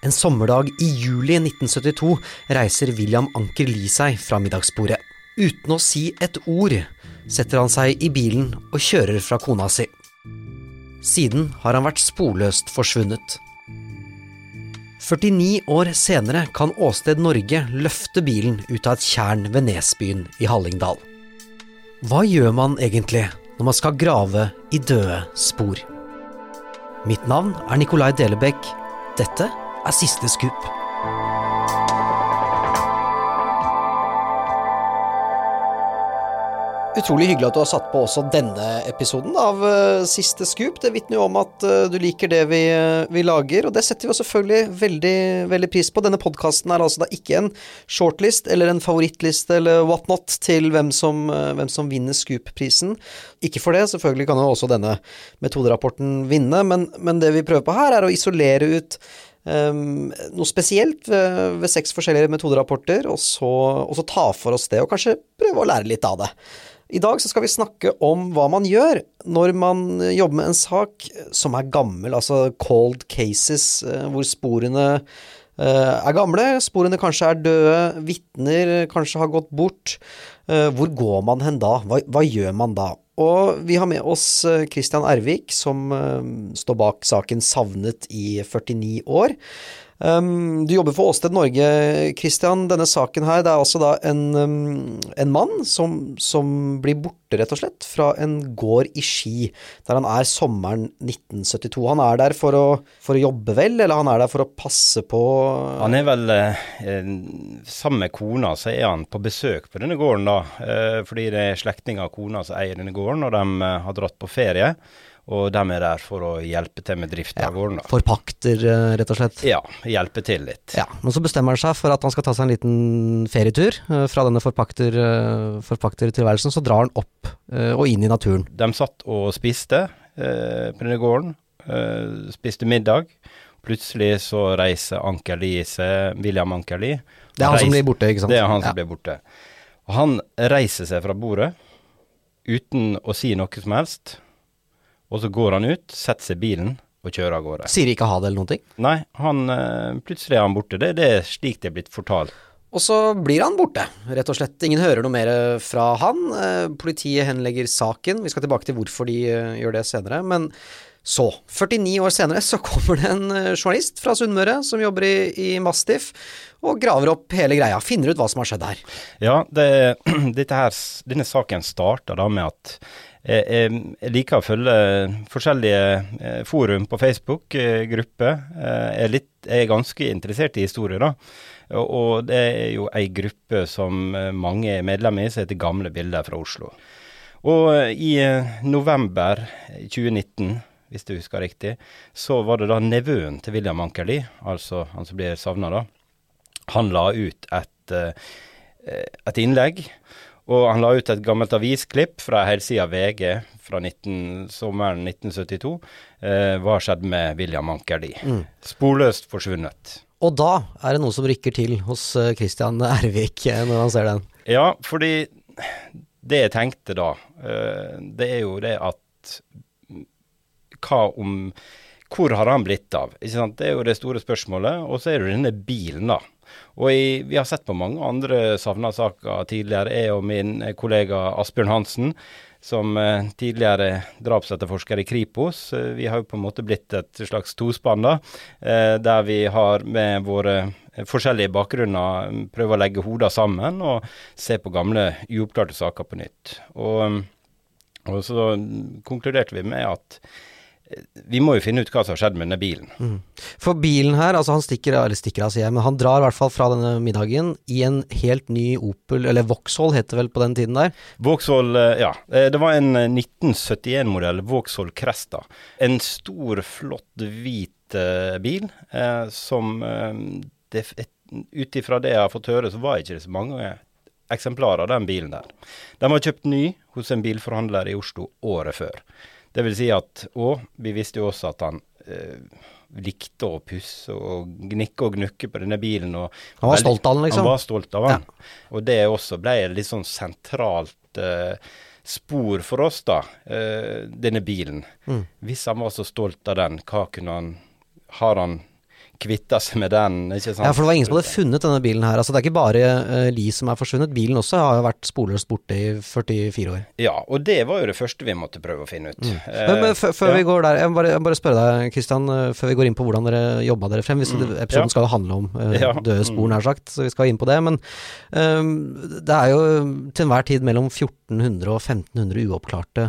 En sommerdag i juli 1972 reiser William Anker Lie seg fra middagsbordet. Uten å si et ord setter han seg i bilen og kjører fra kona si. Siden har han vært sporløst forsvunnet. 49 år senere kan Åsted Norge løfte bilen ut av et tjern ved Nesbyen i Hallingdal. Hva gjør man egentlig når man skal grave i døde spor? Mitt navn er Nicolai Delebekk. Dette er Siste skup. Utrolig hyggelig at du har satt på også denne episoden av uh, Siste Scoop. Det vitner jo om at uh, du liker det vi, uh, vi, lager, og det setter vi selvfølgelig veldig, veldig pris på. Denne podkasten er altså da ikke en shortlist eller en favorittliste eller whatnot til hvem som, hvem som vinner Scoop-prisen. Ikke for det, selvfølgelig kan jo også denne metoderapporten vinne, men, men det vi prøver på her, er å isolere ut Um, noe spesielt ved, ved, seks forskjellige metoderapporter, og så, og så ta for oss det, og kanskje prøve å lære litt av det. I dag så skal vi snakke om hva man gjør når man jobber med en sak som er gammel, altså cold cases, eh, hvor sporene eh, er gamle, sporene kanskje er døde, vitner kanskje har gått bort. Eh, hvor går man hen da? Hva, hva, gjør man da? Og vi har med oss Christian Ervik, som står bak saken Savnet i 49 år. Um, du jobber for Åsted Norge, Christian. Denne saken her, det er altså da en, um, en mann som, som, blir borte, rett og slett, fra en gård i Ski, der han er sommeren 1972. Han er der for å, for å jobbe, vel, eller han er der for å passe på Han er vel eh, Sammen med kona så er han på besøk på denne gården, da. Eh, fordi det er slektninger av kona som eier denne gården, og de eh, har dratt på ferie. Og de er der for å hjelpe til med drift av gården. da. Forpakter, eh, rett og slett? Ja, hjelpe til litt. Ja, Men så bestemmer han seg for at han skal ta seg en liten ferietur. Eh, fra denne forpakter, eh, forpaktertilværelsen så drar han opp og inn i naturen. De satt og spiste eh, på denne gården. Eh, spiste middag. Plutselig så reiser Anker Lie seg, William Anker Lie. Det er han reiser, som blir borte, ikke sant? Det er han som blir borte. Og han reiser seg fra bordet uten å si noe som helst. Og så går han ut, setter seg i bilen og kjører av gårde. Sier ikke ha det eller noen ting? Nei, han, eh, plutselig er han borte. Det, det er slik det er blitt fortalt. Og så blir han borte, rett og slett. Ingen hører noe mer fra han. Eh, politiet henlegger saken. Vi skal tilbake til hvorfor de eh, gjør det senere. Men så, 49 år senere, så kommer det en journalist fra Sunnmøre som jobber i, i Mastiff, og graver opp hele greia. Finner ut hva som har skjedd her. Ja, det, her, denne saken starta da med at jeg liker å følge forskjellige eh, forum på Facebook, eh, grupper. Eh, jeg jeg er ganske interessert i historie, da. Og det er jo ei gruppe som mange er medlem i, som heter Gamle bilder fra Oslo. Og i november 2019, hvis du husker riktig, så var det da nevøen til William Ankerli, altså han som blir savna da, han la ut et, et innlegg og han la ut et gammelt avisklipp fra helsida VG fra 19, sommeren 1972. Eh, hva skjedde med William Ankerli? Mm. Sporløst forsvunnet. Og da er det noe som rykker til hos eh, Christian Ervik eh, når han ser den? Ja, fordi det jeg tenkte da, eh, det er jo det at hva om Hvor har han blitt av? Det er jo det store spørsmålet. Og så er det denne bilen, da. Og i, vi har sett på mange andre savna-saker tidligere. Jeg og min kollega Asbjørn Hansen, som eh, tidligere drapsetterforsker i Kripos. Eh, vi har jo på en måte blitt et slags tospann, da. Eh, der vi har med våre forskjellige bakgrunner prøver å legge hodene sammen og se på gamle uoppklarte saker på nytt. Og, og så konkluderte vi med at vi må jo finne ut hva som har skjedd med denne bilen. Mm. For bilen her, altså han stikker, eller stikker av, sier jeg, men han drar i hvert fall fra denne middagen i en helt ny Opel, eller Vauxhall het det vel på den tiden der? Vauxhall, eh, ja. Eh, det var en 1971-modell Vauxhall Cresta. En stor, flott, hvit bil som Ut ifra det jeg har fått høre, så var ikke det så mange eksemplarer av den bilen der. Den var kjøpt ny hos en bilforhandler i Oslo året før. Det vil si at Og vi visste jo også at han eh, likte å pusse og gnikke og gnukke på denne bilen. Han var veldig, stolt av den, liksom? Han var stolt av den. Ja. Og det også ble et litt sånn sentralt eh, spor for oss, da, eh, denne bilen. Mm. Hvis han var så stolt av den, hva kunne han Har han kvitta seg med den, ikke sant. Ja, for det var ingen som hadde funnet denne bilen her. Altså Det er ikke bare uh, Li som er forsvunnet, bilen også har jo vært sporløst borte i 44 år. Ja, og det var jo det første vi måtte prøve å finne ut. Mm. Uh, men, men før ja. vi går der, jeg må bare, jeg må bare spørre deg Kristian, uh, før vi går inn på hvordan dere jobba dere frem. Hvis mm. Episoden ja. skal jo handle om ja. døde spor, mm. nær sagt, så vi skal inn på det. Men det er jo til enhver tid mellom 1400 og 1500 uoppklarte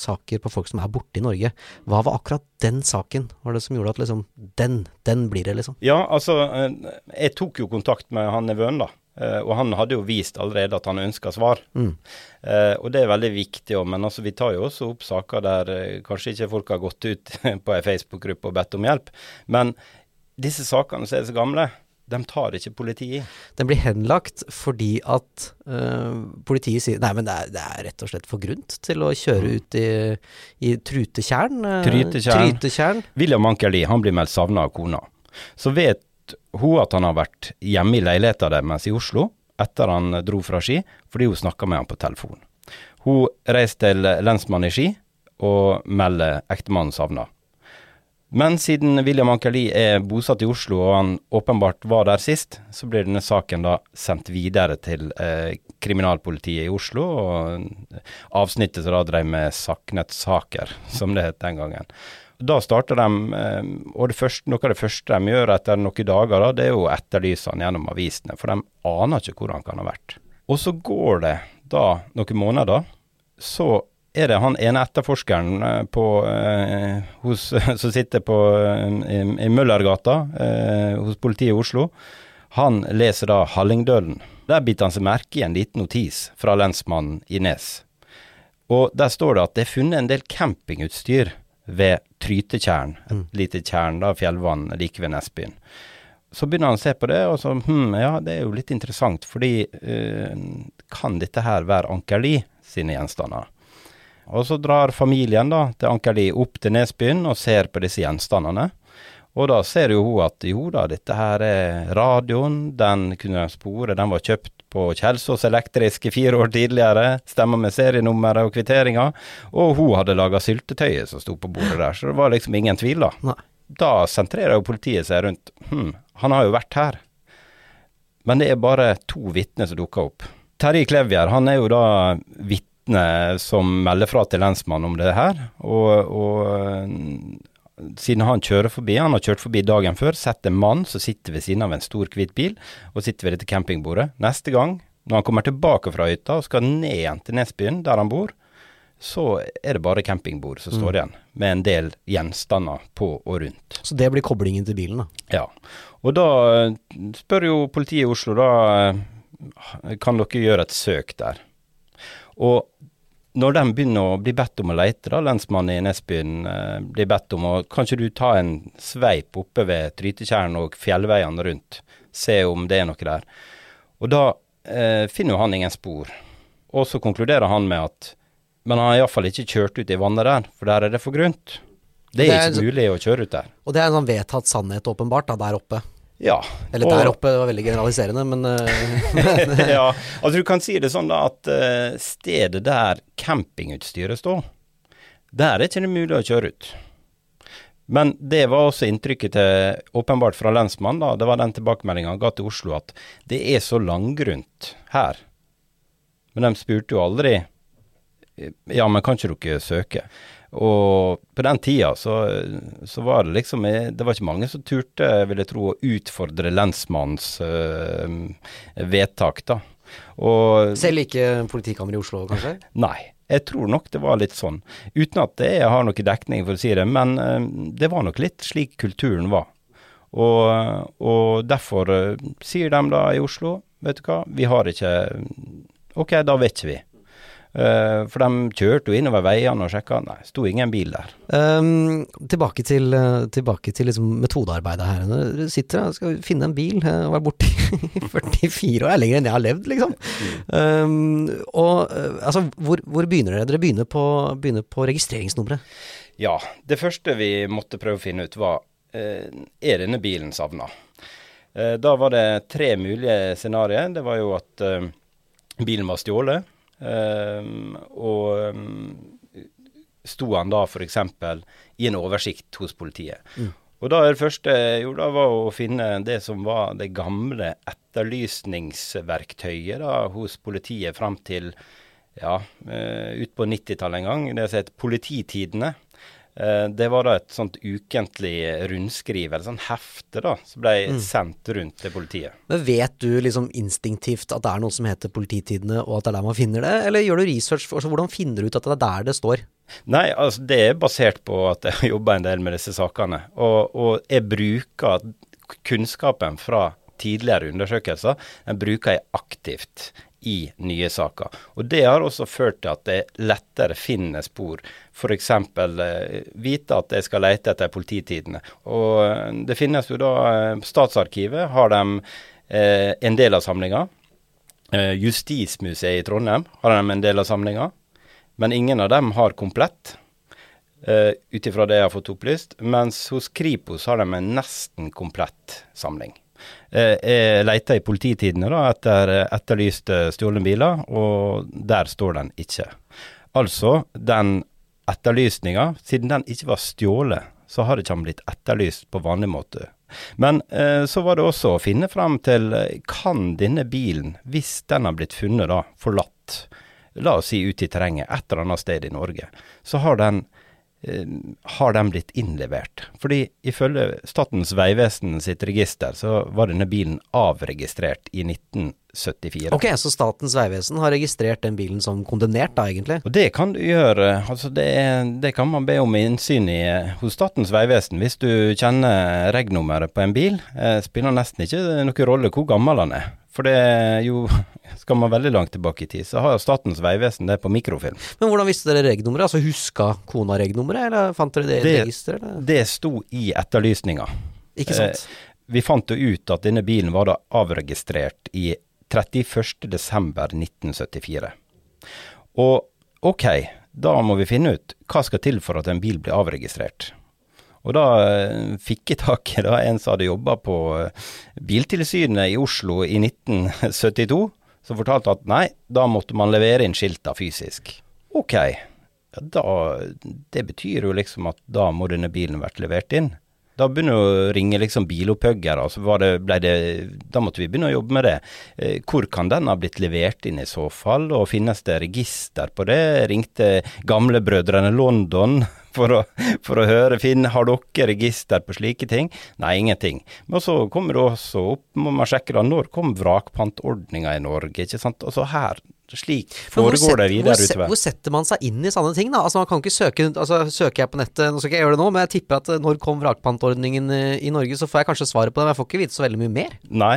saker på folk som er borte i Norge. Hva var akkurat den saken var det som gjorde at liksom den, den blir det, liksom? Ja, altså eh, jeg tok jo kontakt med han nevøen, da. Eh, og han hadde jo vist allerede at han ønska svar. Mm. Uh, og det er veldig viktig òg, men altså, vi tar jo også opp saker der kanskje ikke folk har gått ut på ei Facebook-gruppe og bedt om hjelp. Men disse sakene som er så gamle, de tar ikke politiet. Den blir henlagt fordi at uh, politiet sier nei, men det er, det er, rett og slett for grunt til å kjøre mm. ut i, i trutetjern. Uh, Trytetjern. Trytetjern. William Ankerli han blir meldt savna av kona. Så vet hun at han har vært hjemme i leiligheta deres i Oslo etter han dro fra Ski, fordi hun snakka med han på telefon. Hun reiser til lensmannen i Ski og melder ektemannen savna. Men siden William Ankerli er bosatt i Oslo og han åpenbart var der sist, så blir denne saken da sendt videre til eh, kriminalpolitiet i Oslo, og avsnittet som da drev med Saknet-saker, som det het den gangen. Da starter de, eh, og første, noe av det første de gjør etter noen dager, da, det er å etterlyse han gjennom avisene, for de aner ikke hvor han kan ha vært. Og så går det da noen måneder, så er det han ene etterforskeren eh, på, eh, hos, som sitter på, eh, i, i Møllergata eh, hos politiet i Oslo. Han leser da Hallingdølen. Der biter han seg merke i en liten notis fra lensmannen i Nes. Og der står det at det er funnet en del campingutstyr ved Trytetjern, et mm. lite tjern, da, fjellvann like ved Nesbyen. Så begynner han å se på det, og så hm, ja, det er jo litt interessant, fordi øh, kan dette her være Ankerli sine gjenstander? Og så drar familien da til Ankerli opp til Nesbyen og ser på disse gjenstandene. Og da ser jo hun at jo da, dette her er radioen, den kunne de spore, den var kjøpt på Kjelsås Elektriske fire år tidligere, stemmer med serienummeret og kvitteringa, og hun hadde laga syltetøyet som sto på bordet der, så det var liksom ingen tvil, da. Nei. Da sentrerer jo politiet seg rundt, hm, han har jo vært her. Men det er bare to vitner som dukker opp. Terje Klevjer, han er jo da vitne vitne som melder fra til lensmannen om det her. Og, og, siden han kjører forbi, han har kjørt forbi dagen før, sett en mann som sitter ved siden av en stor, hvit bil, og sitter ved dette campingbordet. Neste gang, når han kommer tilbake fra hytta og skal ned igjen til Nesbyen, der han bor, så er det bare campingbord som står mm. igjen, med en del gjenstander på og rundt. Så det blir koblingen til bilen, da? Ja. Og da spør jo politiet i Oslo, da kan dere gjøre et søk der. Og når de begynner å bli bedt om å lete, da, lensmannen i Nesbyen eh, blir bedt om å Kanskje du ta en sveip oppe ved Trytetjern og fjellveiene rundt, se om det er noe der. Og da eh, finner jo han ingen spor. Og så konkluderer han med at Men han har iallfall ikke kjørt ut i vannet der, for der er det for grunt. Det er, det er ikke mulig å kjøre ut der. Og det er en sånn vedtatt sannhet, åpenbart, da, der oppe. Ja. Eller der oppe, det var veldig generaliserende, men, uh, Ja, altså du kan si det sånn da at uh, stedet der campingutstyret står, der er ikke det mulig å kjøre ut. Men det var også inntrykket til, åpenbart fra lensmannen, da, det var den tilbakemeldinga han ga til Oslo, at det er så langgrunt her. Men de spurte jo aldri ja, men kan ikke dere søke? Og på den tida så, så, var det liksom Det var ikke mange som turte, vil jeg tro, å utfordre lensmannens øh, vedtak, da. Og, Selv ikke politikammeret i Oslo, kanskje? Nei. Jeg tror nok det var litt sånn. Uten at jeg har noe dekning for å si det, men øh, det var nok litt slik kulturen var. Og, og derfor øh, sier de da i Oslo, vet du hva, vi har ikke Ok, da vet ikke vi. Uh, for de kjørte jo innover veiene og sjekka, nei, sto ingen bil der. Um, tilbake til, uh, tilbake til liksom metodearbeidet her. Du sitter her, skal finne en bil. Jeg var borte i 44 år, det er lenger enn jeg har levd, liksom. Um, og uh, altså, hvor, hvor, begynner dere? Dere begynner på, begynner på registreringsnummeret. Ja, det første vi måtte prøve å finne ut var, er denne bilen savna? da var det tre mulige scenarioer. Det var jo at bilen var stjålet. Um, og um, sto han da f.eks. i en oversikt hos politiet. Mm. Og da det første jeg gjorde, var å finne det som var det gamle etterlysningsverktøyet da, hos politiet fram til ja, ut på 90-tallet en gang. Det som het Polititidene. Eh, det var da et sånt ukentlig rundskriv, eller sånn hefte, da, som ble mm. sendt rundt til politiet. Men Vet du liksom instinktivt at det er noe som heter Polititidene, og at det er der man finner det, eller gjør du research? For, altså, hvordan finner du ut at det er der det står? Nei, altså det er basert på at jeg har jobba en del med disse sakene. Og, og jeg bruker kunnskapen fra tidligere undersøkelser, den bruker jeg aktivt i nye saker. Og Det har også ført til at det lettere finner spor. F.eks. Eh, vite at jeg skal lete etter polititidene. Og eh, Det finnes jo da eh, Statsarkivet har de eh, en del av samlinga. Eh, Justismuseet i Trondheim har de en del av samlinga. Men ingen av dem har komplett. Ifra det jeg har fått opplyst. Mens hos Kripos har de en nesten komplett samling. Eh, jeg leita i polititidene da, etter etterlyste stjålne biler, og der står den ikke. Altså, den etterlysninga, siden den ikke var stjålet, så har ikke blitt etterlyst på vanlig måte. Men eh, så var det også å finne frem til kan denne bilen, hvis den har blitt funnet da, forlatt, la oss si ute i terrenget et eller annet sted i Norge, så har den Eh, har den blitt innlevert. Fordi ifølge Statens vegvesen sitt register, så var denne bilen avregistrert i 1974. Ok, Så Statens vegvesen har registrert den bilen som kondemnert, da egentlig? Og Det kan du gjøre. Altså det, det kan man be om innsyn i hos Statens vegvesen. Hvis du kjenner reg-nummeret på en bil, eh, spiller nesten ikke noen rolle hvor gammel den er. For det er jo Skal man veldig langt tilbake i tid, så har Statens vegvesen det på mikrofilm. Men hvordan visste dere reg-nummeret? Altså huska kona reg-nummeret, eller fant dere det i registeret? Det sto i etterlysninga. Ikke sant? Eh, vi fant jo ut at denne bilen var da avregistrert i 31.12.1974. Og ok, da må vi finne ut hva skal til for at en bil blir avregistrert. Og da eh, fikk jeg tak i en som hadde jobba på eh, Biltilsynet i Oslo i 1972, som fortalte at nei, da måtte man levere inn skilta fysisk. Ok, ja, da, det betyr jo liksom at da må denne bilen vært levert inn. Da begynner det å ringe liksom bilopphuggere, da måtte vi begynne å jobbe med det. Eh, hvor kan den ha blitt levert inn i så fall, og finnes det register på det? Ringte gamlebrødrene London for å, for å høre Finn, har dere register på slike ting? Nei, ingenting. Men så kommer det også opp, må man sjekke da, når kom vrakpantordninga i Norge? ikke sant? Altså her, slik foregår det videre hvor, utover. Hvor setter man seg inn i sånne ting, da? Altså Man kan ikke søke altså Søker jeg på nettet, nå skal ikke jeg gjøre det nå, men jeg tipper at eh, når kom vrakpantordningen eh, i Norge, så får jeg kanskje svaret på det, men jeg får ikke vite så veldig mye mer. Nei.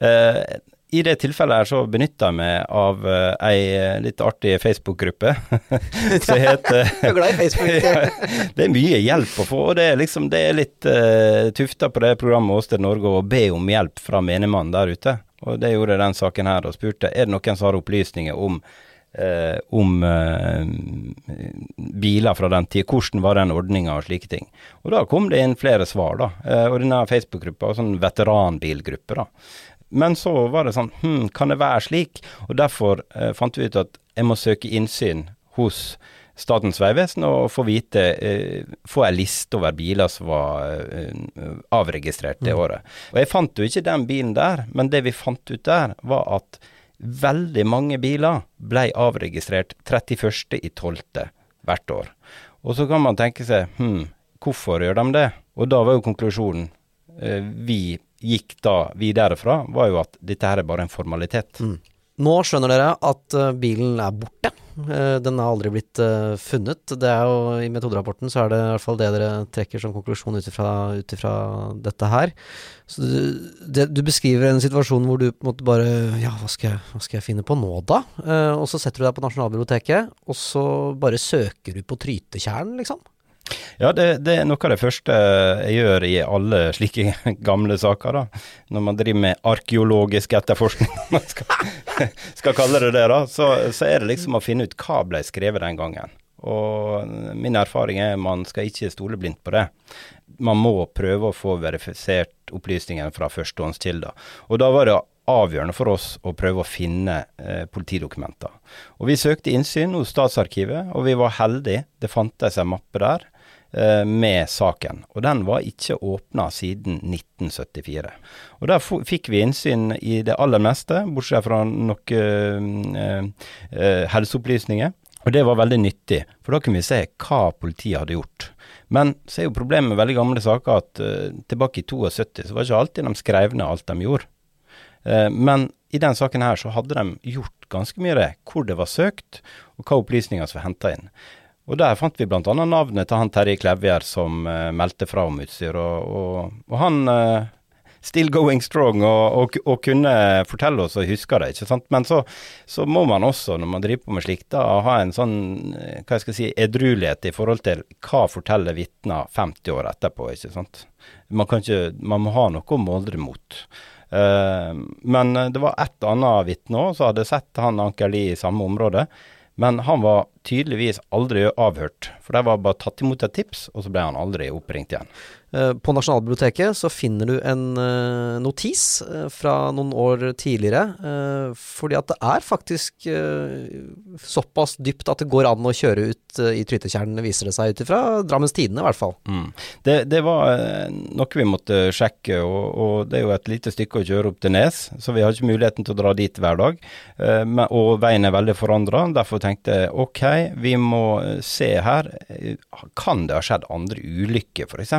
Eh, i det tilfellet her så benytter jeg meg av uh, ei eh, litt artig Facebook-gruppe som heter Du er glad i Facebook? det er mye hjelp å få, og det er liksom det er litt uh, tufta på det programmet Åsted Norge å be om hjelp fra menigmannen der ute. Og det gjorde den saken her, og spurte er det noen som har opplysninger om uh, om biler fra den tid, hvordan var den ordninga og slike ting. Og da kom det inn flere svar, da. og denne Facebook-gruppa var sånn veteranbilgruppe, da. Men så var det sånn hm, kan det være slik? Og derfor eh, fant vi ut at jeg må søke innsyn hos Statens vegvesen og få vite eh, Få ei liste over biler som var eh, avregistrert det mm. året. Og jeg fant jo ikke den bilen der, men det vi fant ut der, var at veldig mange biler ble avregistrert 31.12. hvert år. Og så kan man tenke seg hm, hvorfor gjør de det? Og da var jo konklusjonen eh, vi gikk da videre fra, var jo at dette her er bare en formalitet. Mm. Nå skjønner dere at uh, bilen er borte. Uh, den har aldri blitt uh, funnet. Det er jo, I metoderapporten så er det i hvert fall det dere trekker som konklusjon ut ifra dette her. Så du, det, du, beskriver en situasjon hvor du på en måte bare Ja, hva skal hva skal jeg finne på nå, da? og så setter du deg på Nasjonalbiblioteket, og så bare søker du på Trytetjern, liksom? Ja, det, det, er noe av det første jeg gjør i alle slike gamle saker. da. Når man driver med arkeologisk etterforskning, om man skal, skal, kalle det det, da, så, så, er det liksom å finne ut hva ble skrevet den gangen. Og min erfaring er at man skal ikke stole blindt på det. Man må prøve å få verifisert opplysningene fra førstehåndskilder. Og da var det avgjørende for oss å prøve å finne eh, politidokumenter. Og Vi søkte innsyn hos Statsarkivet, og vi var heldige. Det fantes en mappe der med saken. Og den var ikke åpna siden 1974. Og der fikk vi innsyn i det aller meste, bortsett fra noen eh, eh, helseopplysninger. Og det var veldig nyttig, for da kunne vi se hva politiet hadde gjort. Men så er jo problemet med veldig gamle saker at uh, tilbake i 72 så var ikke alltid de skrev ned alt de gjorde. Uh, men i den saken her så hadde de gjort ganske mye det. Hvor det var søkt, og hva opplysninger som var henta inn. Og der fant vi bl.a. navnet til han Terje Klevjer som uh, meldte fra om utstyr. Og, og, og han still going strong og, og, kunne fortelle oss og huske det. ikke sant? Men så, så, må man også, når man driver på med slikt, da, ha en sånn hva jeg skal si, edruelighet i forhold til hva forteller vitner 50 år etterpå. ikke sant? Man, kan ikke, man må ha noe å måle mot. Uh, men det var et annet vitne òg som hadde sett han Anker Lie i samme område. Men han var tydeligvis aldri avhørt, for der var bare tatt imot et tips, og så ble han aldri oppringt igjen. Eh, på Nasjonalbiblioteket så finner du en uh, notis uh, fra noen år tidligere. Fordi at det er faktisk såpass dypt at det går an å kjøre ut i Trytetjern, viser det seg ut ifra Drammens Tidende i hvert fall. Mm. Det, det, var noe vi måtte sjekke, og, og, det er jo et lite stykke å kjøre opp til Nes, så vi har ikke muligheten til å dra dit hver dag. Og veien er veldig forandra. Derfor tenkte jeg ok, vi må se her. Kan det ha skjedd andre ulykker, f.eks.?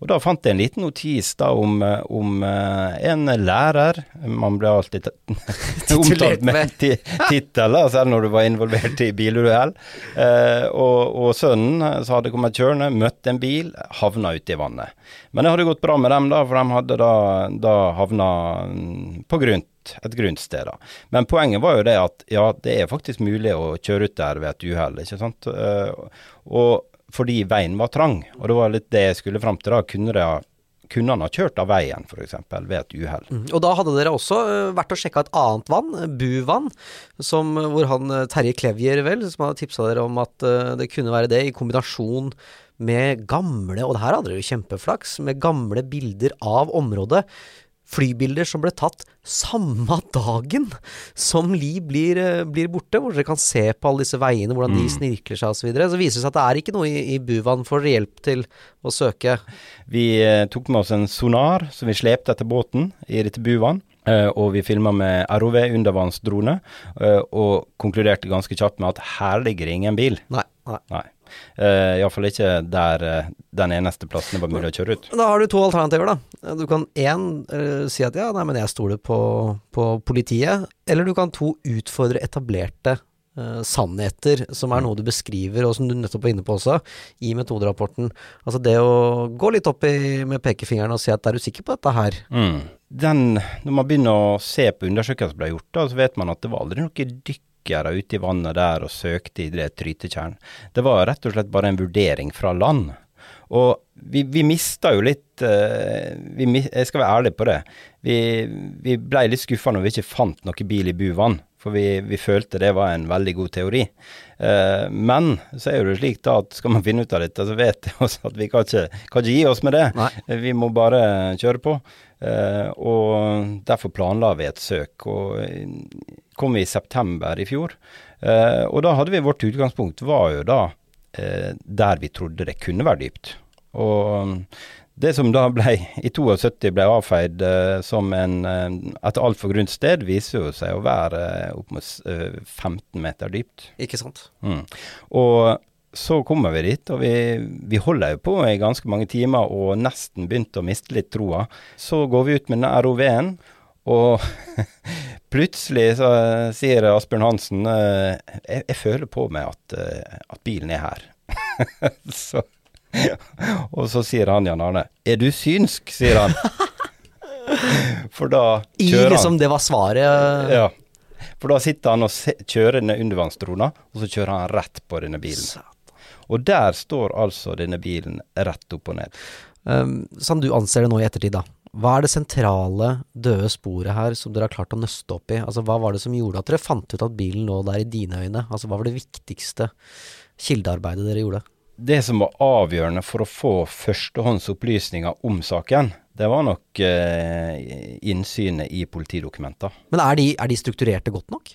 Og Da fant jeg en liten notis da om, eh, om eh, en lærer. Man ble alltid omtalt med tittel, selv når du var involvert i biluhell. Eh, og, og, sønnen som hadde kommet kjørende, møtte en bil, havna ute i vannet. Men det hadde gått bra med dem, da, for de hadde da, da havna mm, på grunt et grunnsted. da. Men poenget var jo det at ja, det er faktisk mulig å kjøre ut der ved et uhell. ikke sant? Og fordi veien var trang. Og det var litt det jeg skulle fram til. da, kunne det kunne han ha kjørt av veien, f.eks., ved et uhell. Mm. Og da hadde dere også uh, vært og sjekka et annet vann, Buvann, som, hvor han Terje Klevjer, vel, som hadde tipsa dere om at det kunne være det, i kombinasjon med gamle, og det her hadde dere jo kjempeflaks, med gamle bilder av området flybilder som ble tatt samme dagen som Li blir, eh, blir, borte, hvor dere kan se på alle disse veiene, hvordan de mm. snirkler seg osv. Så, videre. så viser det seg at det er ikke noe i, i Buvan for hjelp til å søke. Vi eh, tok med oss en sonar som vi slepte etter båten i dette Buvan. Uh, og vi filma med ROV undervannsdrone, uh, og konkluderte ganske kjapt med at her ligger det ingen bil. Nei. nei. nei. Uh, Iallfall ikke der uh, den eneste plassen det var mulig å kjøre ut. Da har du to alternativer, da. Du kan én uh, si at ja, nei, men jeg stoler på, på, politiet. Eller du kan to utfordre etablerte uh, sannheter, som er noe du beskriver, og som du nettopp var inne på også, i metoderapporten. Altså det å gå litt opp i, med pekefingeren og si at er du sikker på dette her? Mm. Den, når man begynner å se på undersøkelser som ble gjort, da, så vet man at det var aldri noe dykk dykkere ute i vannet der og søkte i det trytetjernet. Det var rett og slett bare en vurdering fra land. Og vi, vi mista jo litt uh, vi, Jeg skal være ærlig på det. Vi, vi blei litt skuffa når vi ikke fant noe bil i Buvann. For vi, vi, følte det var en veldig god teori. Uh, men så er det slik da at skal man finne ut av dette, så vet vi at vi kan ikke, kan ikke gi oss med det. Nei. Vi må bare kjøre på. Uh, og derfor planla vi et søk. Og kom vi i september i fjor. Eh, og da hadde vi vårt utgangspunkt var jo da eh, der vi trodde det kunne være dypt. Og um, det som da ble, i 72 ble avfeid eh, som en, eh, et altfor grunt sted, viser jo seg å være eh, opp mot 15 meter dypt. Ikke sant. Mm. Og så kommer vi dit, og vi, vi, holder jo på i ganske mange timer og nesten begynte å miste litt troa. Så går vi ut med den ROV-en, og plutselig så sier Asbjørn Hansen eh, jeg, jeg, føler på meg at, eh, at bilen er her. så, og så sier han Jan Arne er du synsk, sier han. For da kjører han I liksom det var svaret? Ja. For da sitter han og se, kjører denne undervannsdrona, og så kjører han rett på denne bilen. Og der står altså denne bilen rett opp og ned. Um, som du anser det nå i ettertid, da. Hva er det sentrale døde sporet her som dere har klart å nøste opp i? Altså, hva var det som gjorde at dere fant ut at bilen lå der i dine øyne? Altså, hva var det viktigste kildearbeidet dere gjorde? Det som var avgjørende for å få førstehåndsopplysninger om saken, det var nok eh, innsynet i politidokumenter. Men er de, er de strukturerte godt nok?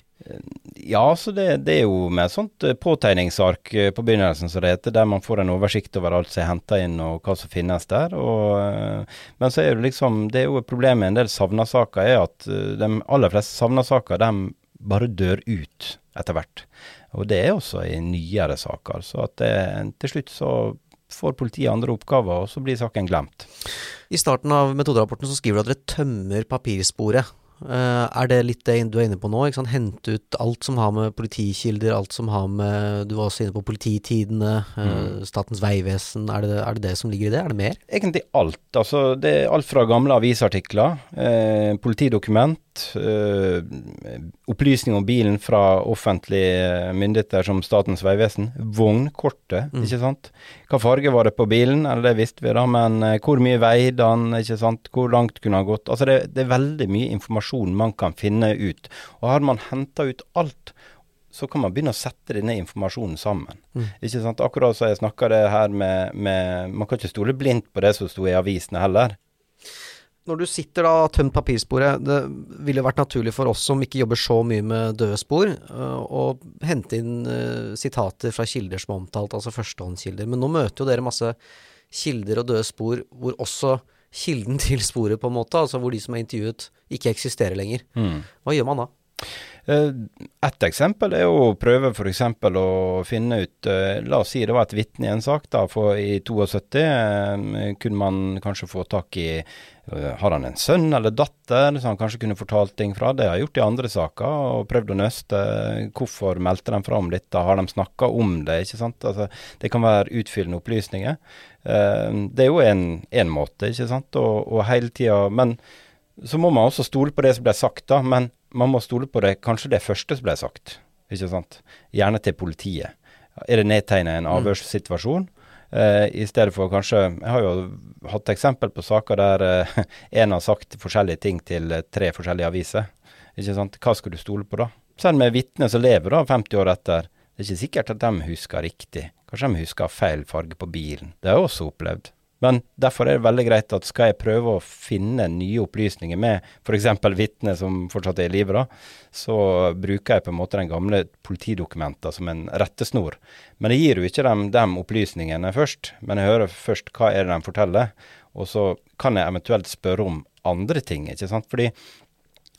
Ja, så det, det, er jo med et sånt påtegningsark på begynnelsen, som det heter, der man får en oversikt over alt som er henta inn og hva som finnes der. Og, men så er det liksom, det er jo et problem med en del savna-saker, er at de aller fleste savna-saker de bare dør ut etter hvert. Og det er også i nyere saker. Så at det, til slutt så får politiet andre oppgaver, og så blir saken glemt. I starten av metoderapporten så skriver du at dere tømmer papirsporet. Uh, er det litt det du er inne på nå? Hente ut alt som har med politikilder, alt som har med Du var også inne på polititidene, uh, mm. Statens vegvesen. Er det, er det, det som ligger i det? Er det mer? Egentlig alt. Altså, det er alt fra gamle avisartikler, eh, politidokument, uh, opplysning om bilen fra offentlige myndigheter som Statens vegvesen. Vognkortet, mm. ikke sant. Hva farge var det på bilen? Eller det visste vi, da. Men uh, hvor mye veide han? ikke sant? Hvor langt kunne han gått? Altså det, det, er veldig mye informasjon man kan finne ut. Og har man henta ut alt, så kan man begynne å sette denne informasjonen sammen. Mm. Ikke sant? Akkurat som jeg snakka det her med, med Man kan ikke stole blindt på det som sto i avisene heller når du sitter da og tømt papirsporet, det ville vært naturlig for oss som ikke jobber så mye med døde spor, uh, å hente inn uh, sitater fra kilder som er omtalt, altså førstehåndskilder. Men nå møter jo dere masse kilder og døde spor hvor også kilden til sporet, på en måte, altså hvor de som er intervjuet, ikke eksisterer lenger. Mm. Hva gjør man da? Eh, et eksempel er å prøve f.eks. å finne ut eh, La oss si det var et vitne i en sak da, for i 72. Eh, kunne man kanskje få tak i Har han en sønn eller datter som han kanskje kunne fortalt ting fra? Det har jeg gjort i andre saker, og prøvd å nøste. Hvorfor meldte de fra om dette? Har de snakka om det? ikke sant? Altså, det kan være utfyllende opplysninger. Det er jo en, måte, ikke sant, og, og hele tida Men så må man også stole på det som ble sagt, da. Men man må stole på det, kanskje det første som ble sagt, ikke sant. Gjerne til politiet. Er det nedtegnet en mm. Uh, I stedet for kanskje Jeg har jo hatt eksempel på saker der uh, en har sagt forskjellige ting til uh, tre forskjellige aviser. Ikke sant? Hva skal du stole på da? Selv med vitner som lever da 50 år etter. Det er ikke sikkert at de husker riktig. Kanskje de husker feil farge på bilen. Det har jeg også opplevd. Men derfor er det veldig greit at skal jeg prøve å finne nye opplysninger med f.eks. vitner som fortsatt er i live, så bruker jeg på en måte den gamle politidokumenten som en rettesnor. Men jeg gir jo ikke dem de opplysningene først, men jeg hører først hva er det de forteller. Og så kan jeg eventuelt spørre om andre ting, ikke sant. Fordi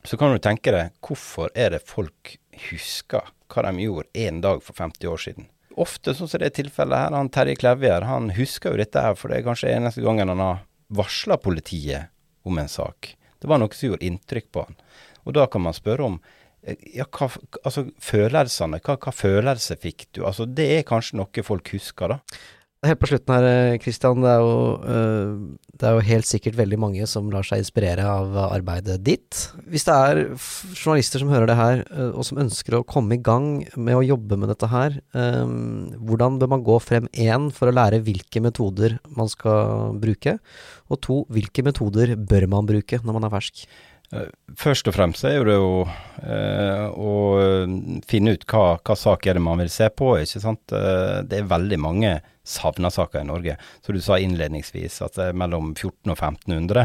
så kan du tenke deg, hvorfor er det folk husker hva de gjorde en dag for 50 år siden? Ofte, sånn som det tilfellet her, han Terje Klevjer, han husker jo dette her, for det er kanskje eneste gangen han har varsla politiet om en sak. Det var noe som gjorde inntrykk på han. Og da kan man spørre om eh, ja, hva, altså følelsene, hva, hva følelse fikk du? Altså det er kanskje noe folk husker, da. Helt på slutten her, Kristian. Det, uh, det, er jo helt sikkert veldig mange som lar seg inspirere av arbeidet ditt. Hvis det er journalister som hører det her, uh, og som ønsker å komme i gang med å jobbe med dette her, hvordan bør man gå frem én for å lære hvilke metoder man skal bruke, og to, hvilke metoder bør man bruke når man er fersk? Først og fremst er jo det å, å finne ut hva, hva sak er det man vil se på. ikke sant? Det er veldig mange savna saker i Norge. Så du sa innledningsvis at det er mellom 1400 og 1500.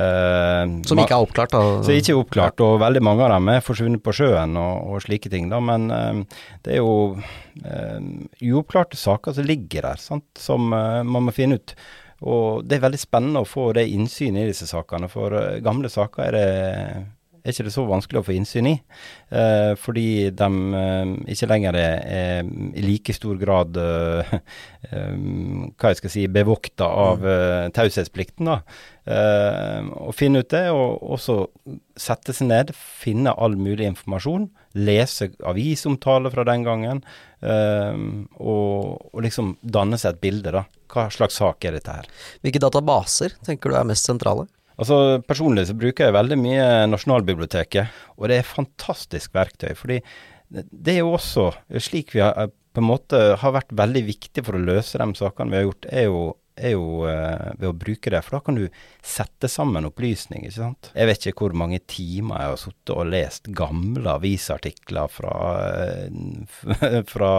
Eh, som ikke er oppklart? Da. Som ikke er oppklart, og veldig mange av dem er forsvunnet på sjøen og, og slike ting. Da. Men eh, det er jo eh, uoppklarte saker som ligger der, sant? som eh, man må finne ut. Og det er veldig spennende å få det innsynet i disse sakene, for eh, gamle saker er det er ikke det så vanskelig å få innsyn i. Eh, fordi de eh, ikke lenger er, i like stor grad eh, eh hva jeg skal si, bevokta av mm. eh, taushetsplikten. da. Eh, å finne ut det, og også sette seg ned, finne all mulig informasjon. Lese avisomtaler fra den gangen, og, og, liksom danne seg et bilde. da. Hva slags sak er dette her? Hvilke databaser tenker du er mest sentrale? Altså Personlig så bruker jeg veldig mye Nasjonalbiblioteket, og det er fantastisk verktøy. fordi det er jo også, slik vi har, på en måte har vært veldig viktig for å løse de sakene vi har gjort, er jo er jo eh, ved å bruke det. For da kan du sette sammen opplysninger. ikke sant? Jeg vet ikke hvor mange timer jeg har sittet og lest gamle avisartikler fra, eh, fra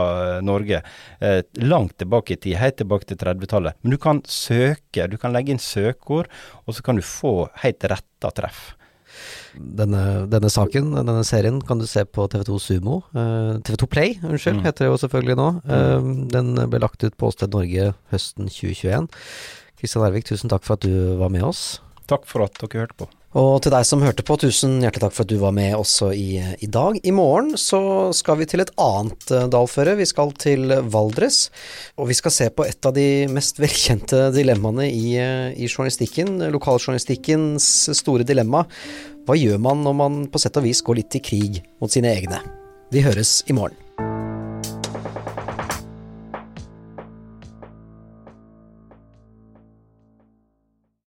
Norge. Eh, langt tilbake i tid, helt tilbake til 30-tallet. Men du kan søke, du kan legge inn søkeord, og så kan du få helt retta treff. Denne, denne, saken, denne serien, kan du se på TV2 Sumo. Uh, TV2 Play, unnskyld, mm. heter det jo selvfølgelig nå. Uh, den ble lagt ut på Åsted Norge høsten 2021. Kristian Ervik, tusen takk for at du var med oss. Takk for at dere hørte på. Og til deg som hørte på, tusen hjertelig takk for at du var med også i, i dag. I morgen så skal vi til et annet uh, dalføre. Vi skal til Valdres. Og vi skal se på et av de mest velkjente dilemmaene i, uh, i journalistikken. Lokaljournalistikkens store dilemma. Hva gjør man når man på sett og vis går litt i krig mot sine egne? Vi høres i morgen.